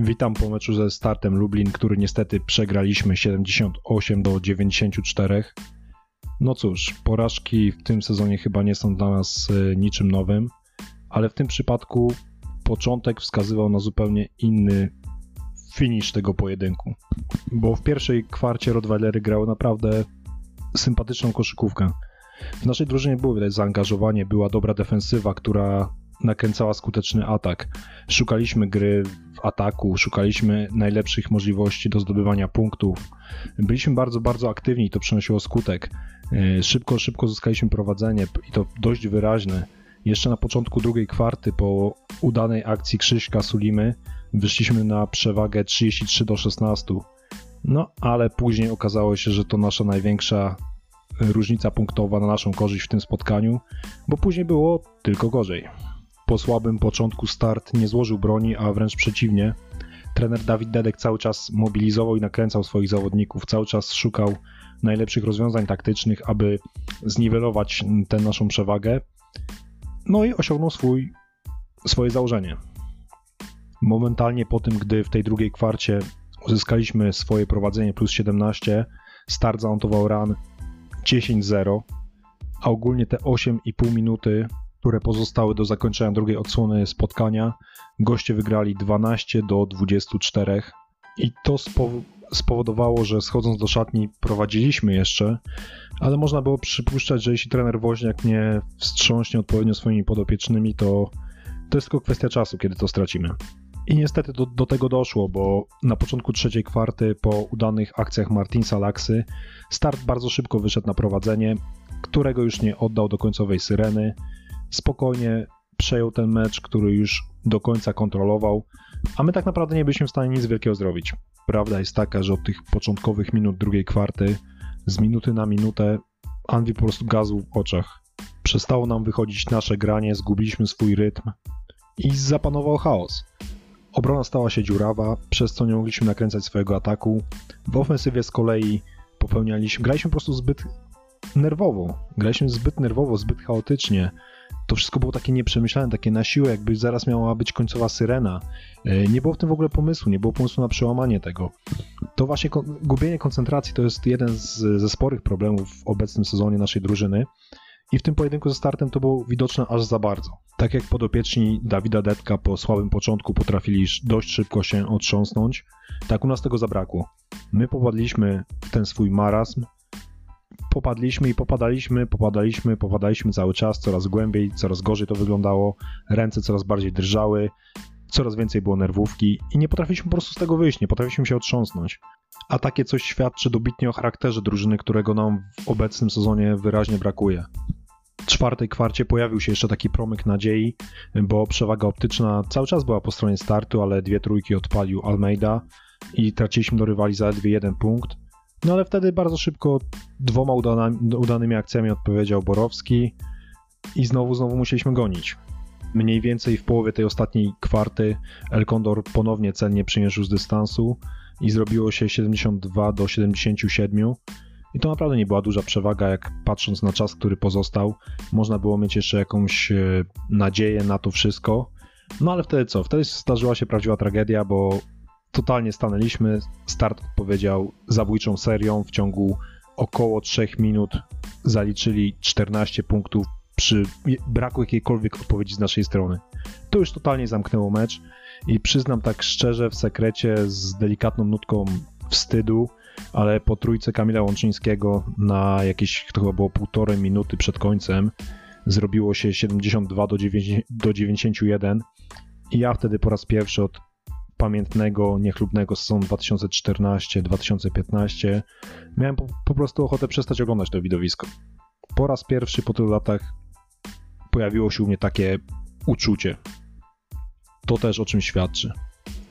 Witam po meczu ze startem Lublin, który niestety przegraliśmy 78 do 94. No cóż, porażki w tym sezonie chyba nie są dla nas e, niczym nowym, ale w tym przypadku początek wskazywał na zupełnie inny finish tego pojedynku. Bo w pierwszej kwarcie Rottweilery grały naprawdę sympatyczną koszykówkę. W naszej drużynie było widać zaangażowanie, była dobra defensywa, która nakręcała skuteczny atak. Szukaliśmy gry w ataku, szukaliśmy najlepszych możliwości do zdobywania punktów. Byliśmy bardzo, bardzo aktywni i to przynosiło skutek. E, szybko, szybko zyskaliśmy prowadzenie i to dość wyraźne. Jeszcze na początku drugiej kwarty, po udanej akcji Krzyśka Sulimy, wyszliśmy na przewagę 33 do 16. No, ale później okazało się, że to nasza największa różnica punktowa na naszą korzyść w tym spotkaniu, bo później było tylko gorzej. Po słabym początku start nie złożył broni, a wręcz przeciwnie. Trener Dawid Dedek cały czas mobilizował i nakręcał swoich zawodników, cały czas szukał najlepszych rozwiązań taktycznych, aby zniwelować tę naszą przewagę. No i osiągnął swój, swoje założenie. Momentalnie po tym, gdy w tej drugiej kwarcie uzyskaliśmy swoje prowadzenie plus 17, start zanotował ran 10-0, a ogólnie te 8,5 minuty, które pozostały do zakończenia drugiej odsłony spotkania, goście wygrali 12 do 24 i to spowodowało, że schodząc do szatni prowadziliśmy jeszcze, ale można było przypuszczać, że jeśli trener Woźniak nie wstrząśnie odpowiednio swoimi podopiecznymi, to to jest tylko kwestia czasu, kiedy to stracimy. I niestety do, do, tego doszło, bo na początku trzeciej kwarty, po udanych akcjach Martinsa Laksy, start bardzo szybko wyszedł na prowadzenie, którego już nie oddał do końcowej syreny. Spokojnie przejął ten mecz, który już do końca kontrolował, a my tak naprawdę nie byliśmy w stanie nic wielkiego zrobić. Prawda jest taka, że od tych początkowych minut drugiej kwarty, z minuty na minutę, Anwi po prostu gazł w oczach. Przestało nam wychodzić nasze granie, zgubiliśmy swój rytm i zapanował chaos. Obrona stała się dziurawa, przez co nie mogliśmy nakręcać swojego ataku. W ofensywie z kolei popełnialiśmy, graliśmy po prostu zbyt nerwowo. Graliśmy zbyt nerwowo, zbyt chaotycznie. To wszystko było takie nieprzemyślane, takie na siłę, jakby zaraz miała być końcowa syrena. E, nie było w tym w ogóle pomysłu, nie było pomysłu na przełamanie tego. To właśnie gubienie koncentracji to jest jeden z, ze sporych problemów w obecnym sezonie naszej drużyny. I w tym pojedynku ze startem to było widoczne aż za bardzo. Tak jak podopieczni Dawida Detka po słabym początku potrafili dość szybko się otrząsnąć, tak u nas tego zabrakło. My popadliśmy w ten swój marazm, popadliśmy i popadaliśmy, popadaliśmy, popadaliśmy cały czas, coraz głębiej, coraz gorzej to wyglądało, ręce coraz bardziej drżały, coraz więcej było nerwówki i nie potrafiliśmy po prostu z tego wyjść, nie potrafiliśmy się otrząsnąć. A takie coś świadczy dobitnie o charakterze drużyny, którego nam w obecnym sezonie wyraźnie brakuje czwartej kwarcie pojawił się jeszcze taki promyk nadziei, bo przewaga optyczna cały czas była po stronie startu, ale dwie trójki odpalił Almeida i traciliśmy do rywali zaledwie jeden punkt. No ale wtedy bardzo szybko dwoma udanymi, udanymi akcjami odpowiedział Borowski i znowu, znowu musieliśmy gonić. Mniej więcej w połowie tej ostatniej kwarty El Condor ponownie cennie przymierzył z dystansu i zrobiło się 72 do 77 i to naprawdę nie była duża przewaga, jak patrząc na czas, który pozostał, można było mieć jeszcze jakąś e, nadzieję na to wszystko. No ale wtedy co? Wtedy zdarzyła się prawdziwa tragedia, bo totalnie stanęliśmy. Start odpowiedział zabójczą serią w ciągu około 3 minut. Zaliczyli 14 punktów przy braku jakiejkolwiek odpowiedzi z naszej strony. To już totalnie zamknęło mecz i przyznam tak szczerze, w sekrecie, z delikatną nutką wstydu, ale po trójce Kamila Łączyńskiego na jakieś, to chyba było półtorej minuty przed końcem, zrobiło się 72 do, 9, do 91 i ja wtedy po raz pierwszy od pamiętnego, niechlubnego sezonu 2014-2015 miałem po, po, prostu ochotę przestać oglądać to widowisko. Po raz pierwszy po tylu latach pojawiło się u mnie takie uczucie. To też o czym świadczy.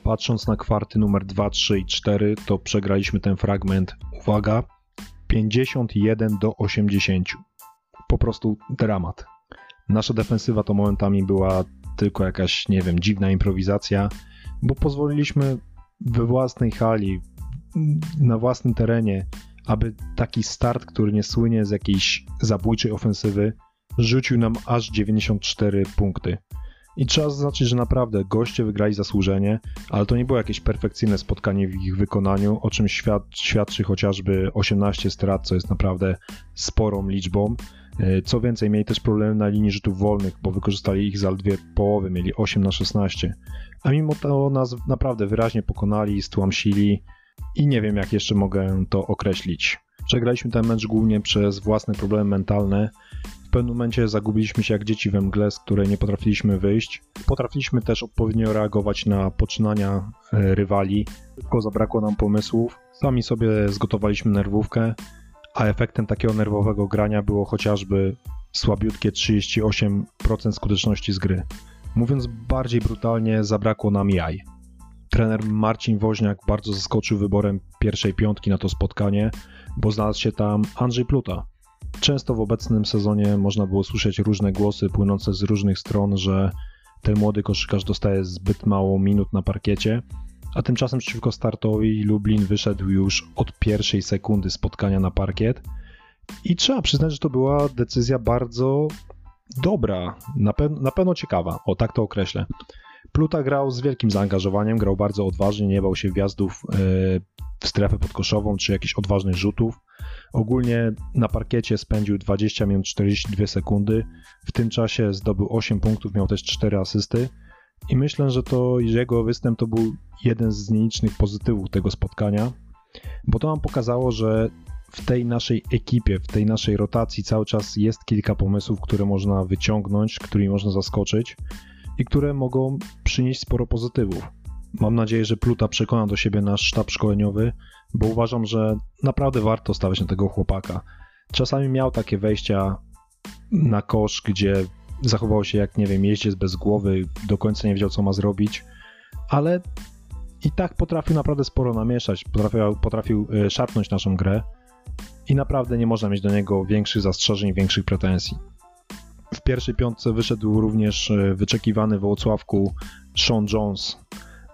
Patrząc na kwarty numer 2, 3 i 4, to przegraliśmy ten fragment, uwaga, 51 do 80. Po prostu dramat. Nasza defensywa to momentami była tylko jakaś, nie wiem, dziwna improwizacja, bo pozwoliliśmy we własnej hali, na własnym terenie, aby taki start, który nie słynie z jakiejś zabójczej ofensywy, rzucił nam aż 94 punkty. I trzeba zaznaczyć, że naprawdę goście wygrali zasłużenie, ale to nie było jakieś perfekcyjne spotkanie w ich wykonaniu, o czym świad świadczy chociażby 18 strat, co jest naprawdę sporą liczbą. E, co więcej, mieli też problemy na linii rzutów wolnych, bo wykorzystali ich zaledwie połowy, mieli 8 na 16. A mimo to nas naprawdę wyraźnie pokonali, stłamsili i nie wiem, jak jeszcze mogę to określić. Przegraliśmy ten mecz głównie przez własne problemy mentalne. W pewnym momencie zagubiliśmy się jak dzieci we mgle, z której nie potrafiliśmy wyjść. Potrafiliśmy też odpowiednio reagować na poczynania e, rywali, tylko zabrakło nam pomysłów. Sami sobie zgotowaliśmy nerwówkę, a efektem takiego nerwowego grania było chociażby słabiutkie 38% skuteczności z gry. Mówiąc bardziej brutalnie, zabrakło nam jaj. Trener Marcin Woźniak bardzo zaskoczył wyborem pierwszej piątki na to spotkanie, bo znalazł się tam Andrzej Pluta. Często w obecnym sezonie można było słyszeć różne głosy płynące z różnych stron, że ten młody koszykarz dostaje zbyt mało minut na parkiecie, a tymczasem przeciwko startowi Lublin wyszedł już od pierwszej sekundy spotkania na parkiet i trzeba przyznać, że to była decyzja bardzo dobra, na, pe na pewno ciekawa, o tak to określę. Pluta grał z wielkim zaangażowaniem, grał bardzo odważnie, nie bał się wjazdów e, w strefę podkoszową czy jakichś odważnych rzutów. Ogólnie na parkiecie spędził 20 minut 42 sekundy. W tym czasie zdobył 8 punktów, miał też 4 asysty. I myślę, że to jego występ to był jeden z nielicznych pozytywów tego spotkania, bo to nam pokazało, że w tej naszej ekipie, w tej naszej rotacji cały czas jest kilka pomysłów, które można wyciągnąć, którymi można zaskoczyć i które mogą przynieść sporo pozytywów. Mam nadzieję, że Pluta przekona do siebie nasz sztab szkoleniowy, bo uważam, że naprawdę warto stawiać na tego chłopaka. Czasami miał takie wejścia na kosz, gdzie zachował się jak, nie wiem, jeździec bez głowy, do końca nie wiedział, co ma zrobić, ale i tak potrafił naprawdę sporo namieszać, potrafił, potrafił e, szarpnąć naszą grę i naprawdę nie można mieć do niego większych zastrzeżeń, większych pretensji. W pierwszej piątce wyszedł również e, wyczekiwany w Włocławku Sean Jones,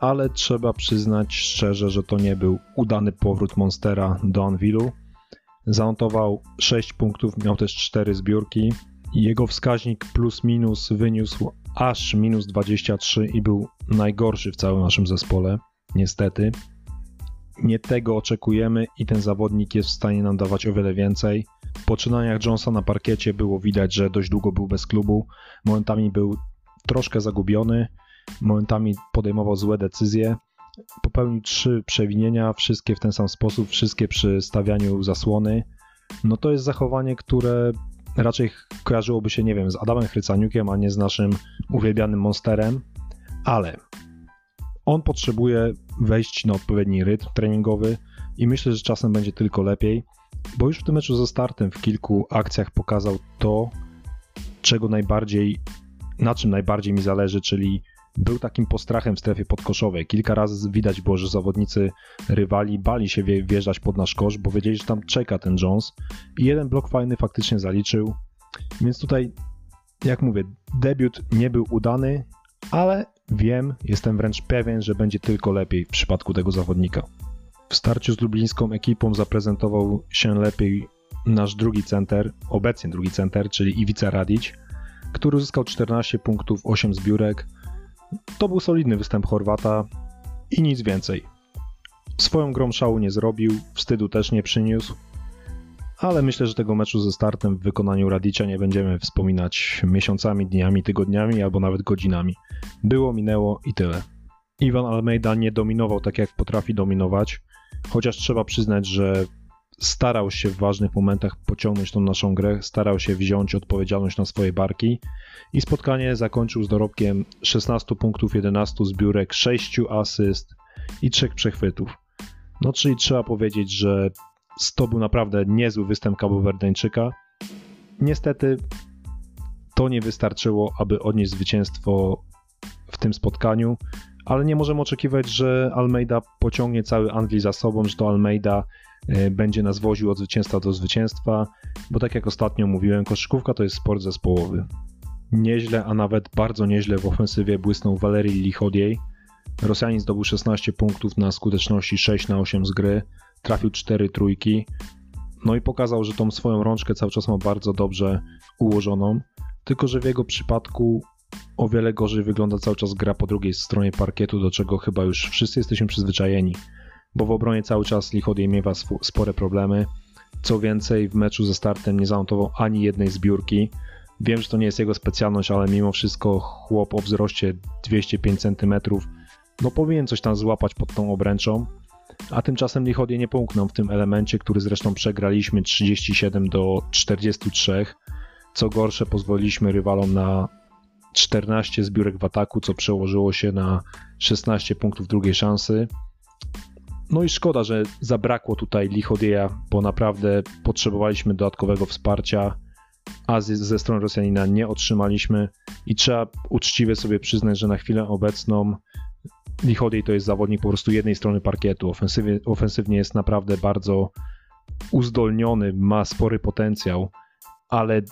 ale trzeba przyznać szczerze, że to nie był udany powrót Monstera do Anvilu. Zanotował 6 punktów, miał też 4 zbiórki. Jego wskaźnik plus minus wyniósł aż minus 23 i był najgorszy w całym naszym zespole, niestety. Nie tego oczekujemy i ten zawodnik jest w stanie nam dawać o wiele więcej. W poczynaniach Jonesa na parkiecie było widać, że dość długo był bez klubu. Momentami był troszkę zagubiony, momentami podejmował złe decyzje. Popełnił trzy przewinienia, wszystkie w ten sam sposób, wszystkie przy stawianiu zasłony. No to jest zachowanie, które raczej kojarzyłoby się, nie wiem, z Adamem Chrycaniukiem, a nie z naszym uwielbianym monsterem, ale on potrzebuje wejść na odpowiedni rytm treningowy i myślę, że czasem będzie tylko lepiej, bo już w tym meczu ze startem w kilku akcjach pokazał to, czego najbardziej, na czym najbardziej mi zależy, czyli był takim postrachem w strefie podkoszowej. Kilka razy widać było, że zawodnicy rywali bali się wjeżdżać pod nasz kosz, bo wiedzieli, że tam czeka ten Jones i jeden blok fajny faktycznie zaliczył. Więc tutaj, jak mówię, debiut nie był udany, ale wiem, jestem wręcz pewien, że będzie tylko lepiej w przypadku tego zawodnika. W starciu z lublińską ekipą zaprezentował się lepiej nasz drugi center, obecnie drugi center, czyli Iwica Radić, który uzyskał 14 punktów, 8 zbiórek. To był solidny występ Chorwata i nic więcej. Swoją grą szału nie zrobił, wstydu też nie przyniósł, ale myślę, że tego meczu ze startem w wykonaniu Radicia nie będziemy wspominać miesiącami, dniami, tygodniami albo nawet godzinami. Było, minęło i tyle. Iwan Almeida nie dominował tak jak potrafi dominować, chociaż trzeba przyznać, że starał się w ważnych momentach pociągnąć tą naszą grę, starał się wziąć odpowiedzialność na swoje barki i spotkanie zakończył z dorobkiem 16 punktów, 11 zbiórek, 6 asyst i 3 przechwytów. No czyli trzeba powiedzieć, że to był naprawdę niezły występ Kabowerdeńczyka. Niestety to nie wystarczyło, aby odnieść zwycięstwo w tym spotkaniu, ale nie możemy oczekiwać, że Almeida pociągnie cały Anglii za sobą, że to Almeida e, będzie nas woził od zwycięstwa do zwycięstwa, bo tak jak ostatnio mówiłem, koszykówka to jest sport zespołowy. Nieźle, a nawet bardzo nieźle w ofensywie błysnął Valerii Lichodiej. Rosjanin zdobył 16 punktów na skuteczności 6 na 8 z gry, trafił 4 trójki, no i pokazał, że tą swoją rączkę cały czas ma bardzo dobrze ułożoną, tylko że w jego przypadku o wiele gorzej wygląda cały czas gra po drugiej stronie parkietu, do czego chyba już wszyscy jesteśmy przyzwyczajeni, bo w obronie cały czas Lichodiej miewa spore problemy. Co więcej, w meczu ze startem nie zanotował ani jednej zbiórki. Wiem, że to nie jest jego specjalność, ale mimo wszystko chłop o wzroście 205 cm no powinien coś tam złapać pod tą obręczą. A tymczasem Lichodie nie połknął w tym elemencie, który zresztą przegraliśmy 37 do 43. Co gorsze, pozwoliliśmy rywalom na 14 zbiórek w ataku, co przełożyło się na 16 punktów drugiej szansy. No i szkoda, że zabrakło tutaj Lichodieja, bo naprawdę potrzebowaliśmy dodatkowego wsparcia, a ze strony Rosjanina nie otrzymaliśmy i trzeba uczciwie sobie przyznać, że na chwilę obecną Lichodej to jest zawodnik po prostu jednej strony parkietu. Ofensywnie, jest naprawdę bardzo uzdolniony, ma spory potencjał, ale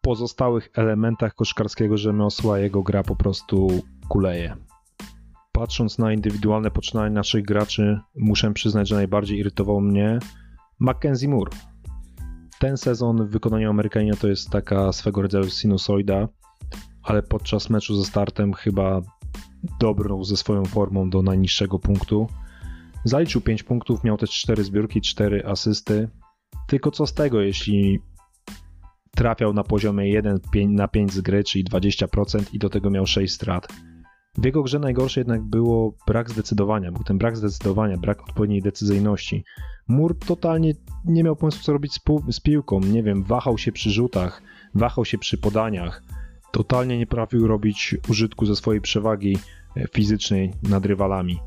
pozostałych elementach koszkarskiego rzemiosła jego gra po prostu kuleje. Patrząc na indywidualne poczynania naszych graczy, muszę przyznać, że najbardziej irytował mnie Mackenzie Moore. Ten sezon w wykonaniu Amerykanina to jest taka swego rodzaju sinusoida, ale podczas meczu ze startem chyba dobrą ze swoją formą do najniższego punktu. Zaliczył 5 punktów, miał też 4 zbiórki, 4 asysty. Tylko co z tego, jeśli trafiał na poziomie 1 na 5 z gry, czyli 20% i do tego miał 6 strat. W jego grze najgorsze jednak było brak zdecydowania. Był ten brak zdecydowania, brak odpowiedniej decyzyjności. Mur totalnie nie miał pomysłu, co robić z, z piłką. Nie wiem, wahał się przy rzutach, wahał się przy podaniach totalnie nie potrafił robić użytku ze swojej przewagi e, fizycznej nad rywalami.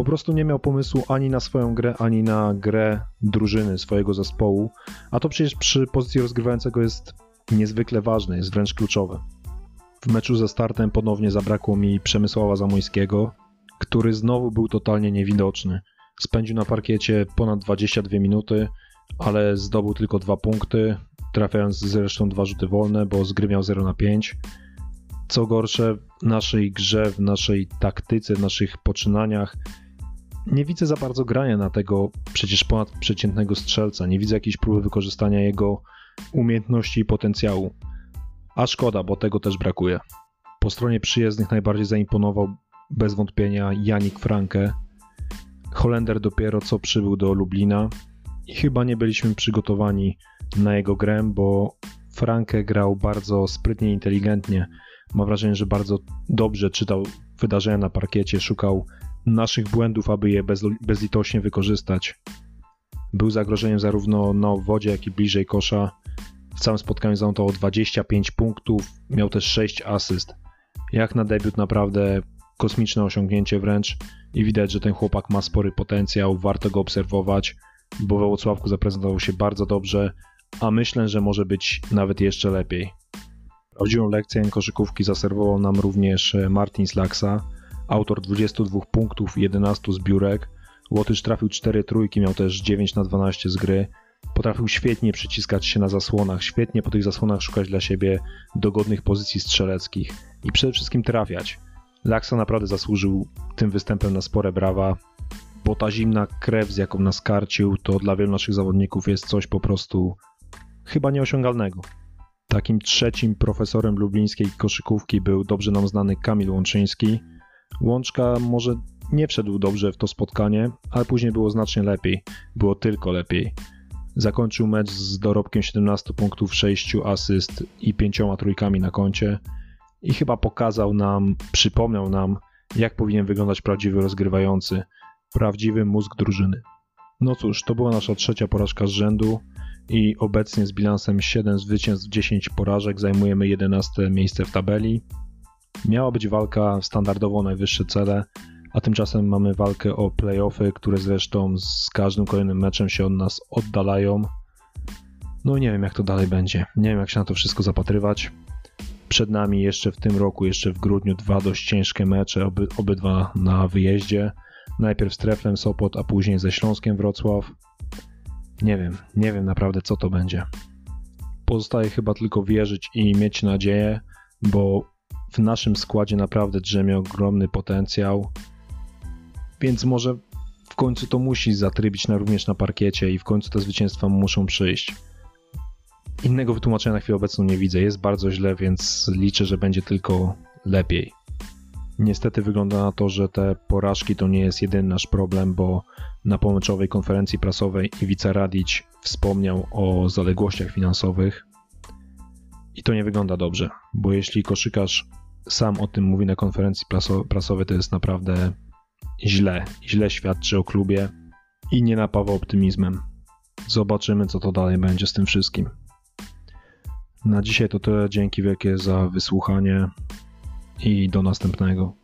Po prostu nie miał pomysłu ani na swoją grę, ani na grę drużyny, swojego zespołu, a to przecież przy pozycji rozgrywającego jest niezwykle ważne, jest wręcz kluczowe. W meczu ze startem ponownie zabrakło mi Przemysława Zamojskiego, który znowu był totalnie niewidoczny. Spędził na parkiecie ponad 22 minuty, ale zdobył tylko dwa punkty, trafiając zresztą dwa rzuty wolne, bo z gry miał 0 na 5. Co gorsze, w naszej grze, w naszej taktyce, w naszych poczynaniach nie widzę za bardzo grania na tego przecież ponadprzeciętnego strzelca. Nie widzę jakiejś próby wykorzystania jego umiejętności i potencjału. A szkoda, bo tego też brakuje. Po stronie przyjezdnych najbardziej zaimponował bez wątpienia Janik Franke. Holender dopiero co przybył do Lublina i chyba nie byliśmy przygotowani na jego grę, bo Franke grał bardzo sprytnie, inteligentnie. Mam wrażenie, że bardzo dobrze czytał wydarzenia na parkiecie, szukał naszych błędów, aby je bez, bezlitośnie wykorzystać. Był zagrożeniem zarówno na wodzie, jak i bliżej kosza. W całym spotkaniu zanotował 25 punktów, miał też 6 asyst. Jak na debiut naprawdę kosmiczne osiągnięcie wręcz i widać, że ten chłopak ma spory potencjał, warto go obserwować, bo we Włocławku zaprezentował się bardzo dobrze, a myślę, że może być nawet jeszcze lepiej. Prawdziwą lekcję koszykówki zaserwował nam również e, Martin Slaksa, autor 22 punktów i 11 zbiórek. Łotysz trafił 4 trójki, miał też 9 na 12 z gry. Potrafił świetnie przyciskać się na zasłonach, świetnie po tych zasłonach szukać dla siebie dogodnych pozycji strzeleckich i przede wszystkim trafiać. Laksa naprawdę zasłużył tym występem na spore brawa, bo ta zimna krew, z jaką nas karcił, to dla wielu naszych zawodników jest coś po prostu chyba nieosiągalnego. Takim trzecim profesorem lublińskiej koszykówki był dobrze nam znany Kamil Łączyński. Łączka może nie wszedł dobrze w to spotkanie, ale później było znacznie lepiej. Było tylko lepiej. Zakończył mecz z dorobkiem 17 punktów, 6 asyst i 5 trójkami na koncie i chyba pokazał nam, przypomniał nam, jak powinien wyglądać prawdziwy rozgrywający, prawdziwy mózg drużyny. No cóż, to była nasza trzecia porażka z rzędu i obecnie z bilansem 7 zwycięstw, 10 porażek zajmujemy 11 miejsce w tabeli. Miała być walka standardowo najwyższe cele, a tymczasem mamy walkę o playoffy, które zresztą z każdym kolejnym meczem się od nas oddalają. No nie wiem jak to dalej będzie. Nie wiem jak się na to wszystko zapatrywać. Przed nami jeszcze w tym roku, jeszcze w grudniu dwa dość ciężkie mecze, oby, obydwa na wyjeździe. Najpierw z Treflem Sopot, a później ze Śląskiem Wrocław. Nie wiem, nie wiem naprawdę co to będzie. Pozostaje chyba tylko wierzyć i mieć nadzieję, bo w naszym składzie naprawdę drzemie ogromny potencjał. Więc może w końcu to musi zatrybić na, również na parkiecie i w końcu te zwycięstwa muszą przyjść. Innego wytłumaczenia na chwilę obecną nie widzę. Jest bardzo źle, więc liczę, że będzie tylko lepiej. Niestety wygląda na to, że te porażki to nie jest jedyny nasz problem, bo na pomyczowej konferencji prasowej Iwica Radić wspomniał o zaległościach finansowych i to nie wygląda dobrze, bo jeśli koszykarz sam o tym mówi na konferencji prasowej, to jest naprawdę źle. Źle świadczy o klubie i nie napawa optymizmem. Zobaczymy, co to dalej będzie z tym wszystkim. Na dzisiaj to tyle. Dzięki wielkie za wysłuchanie i do następnego.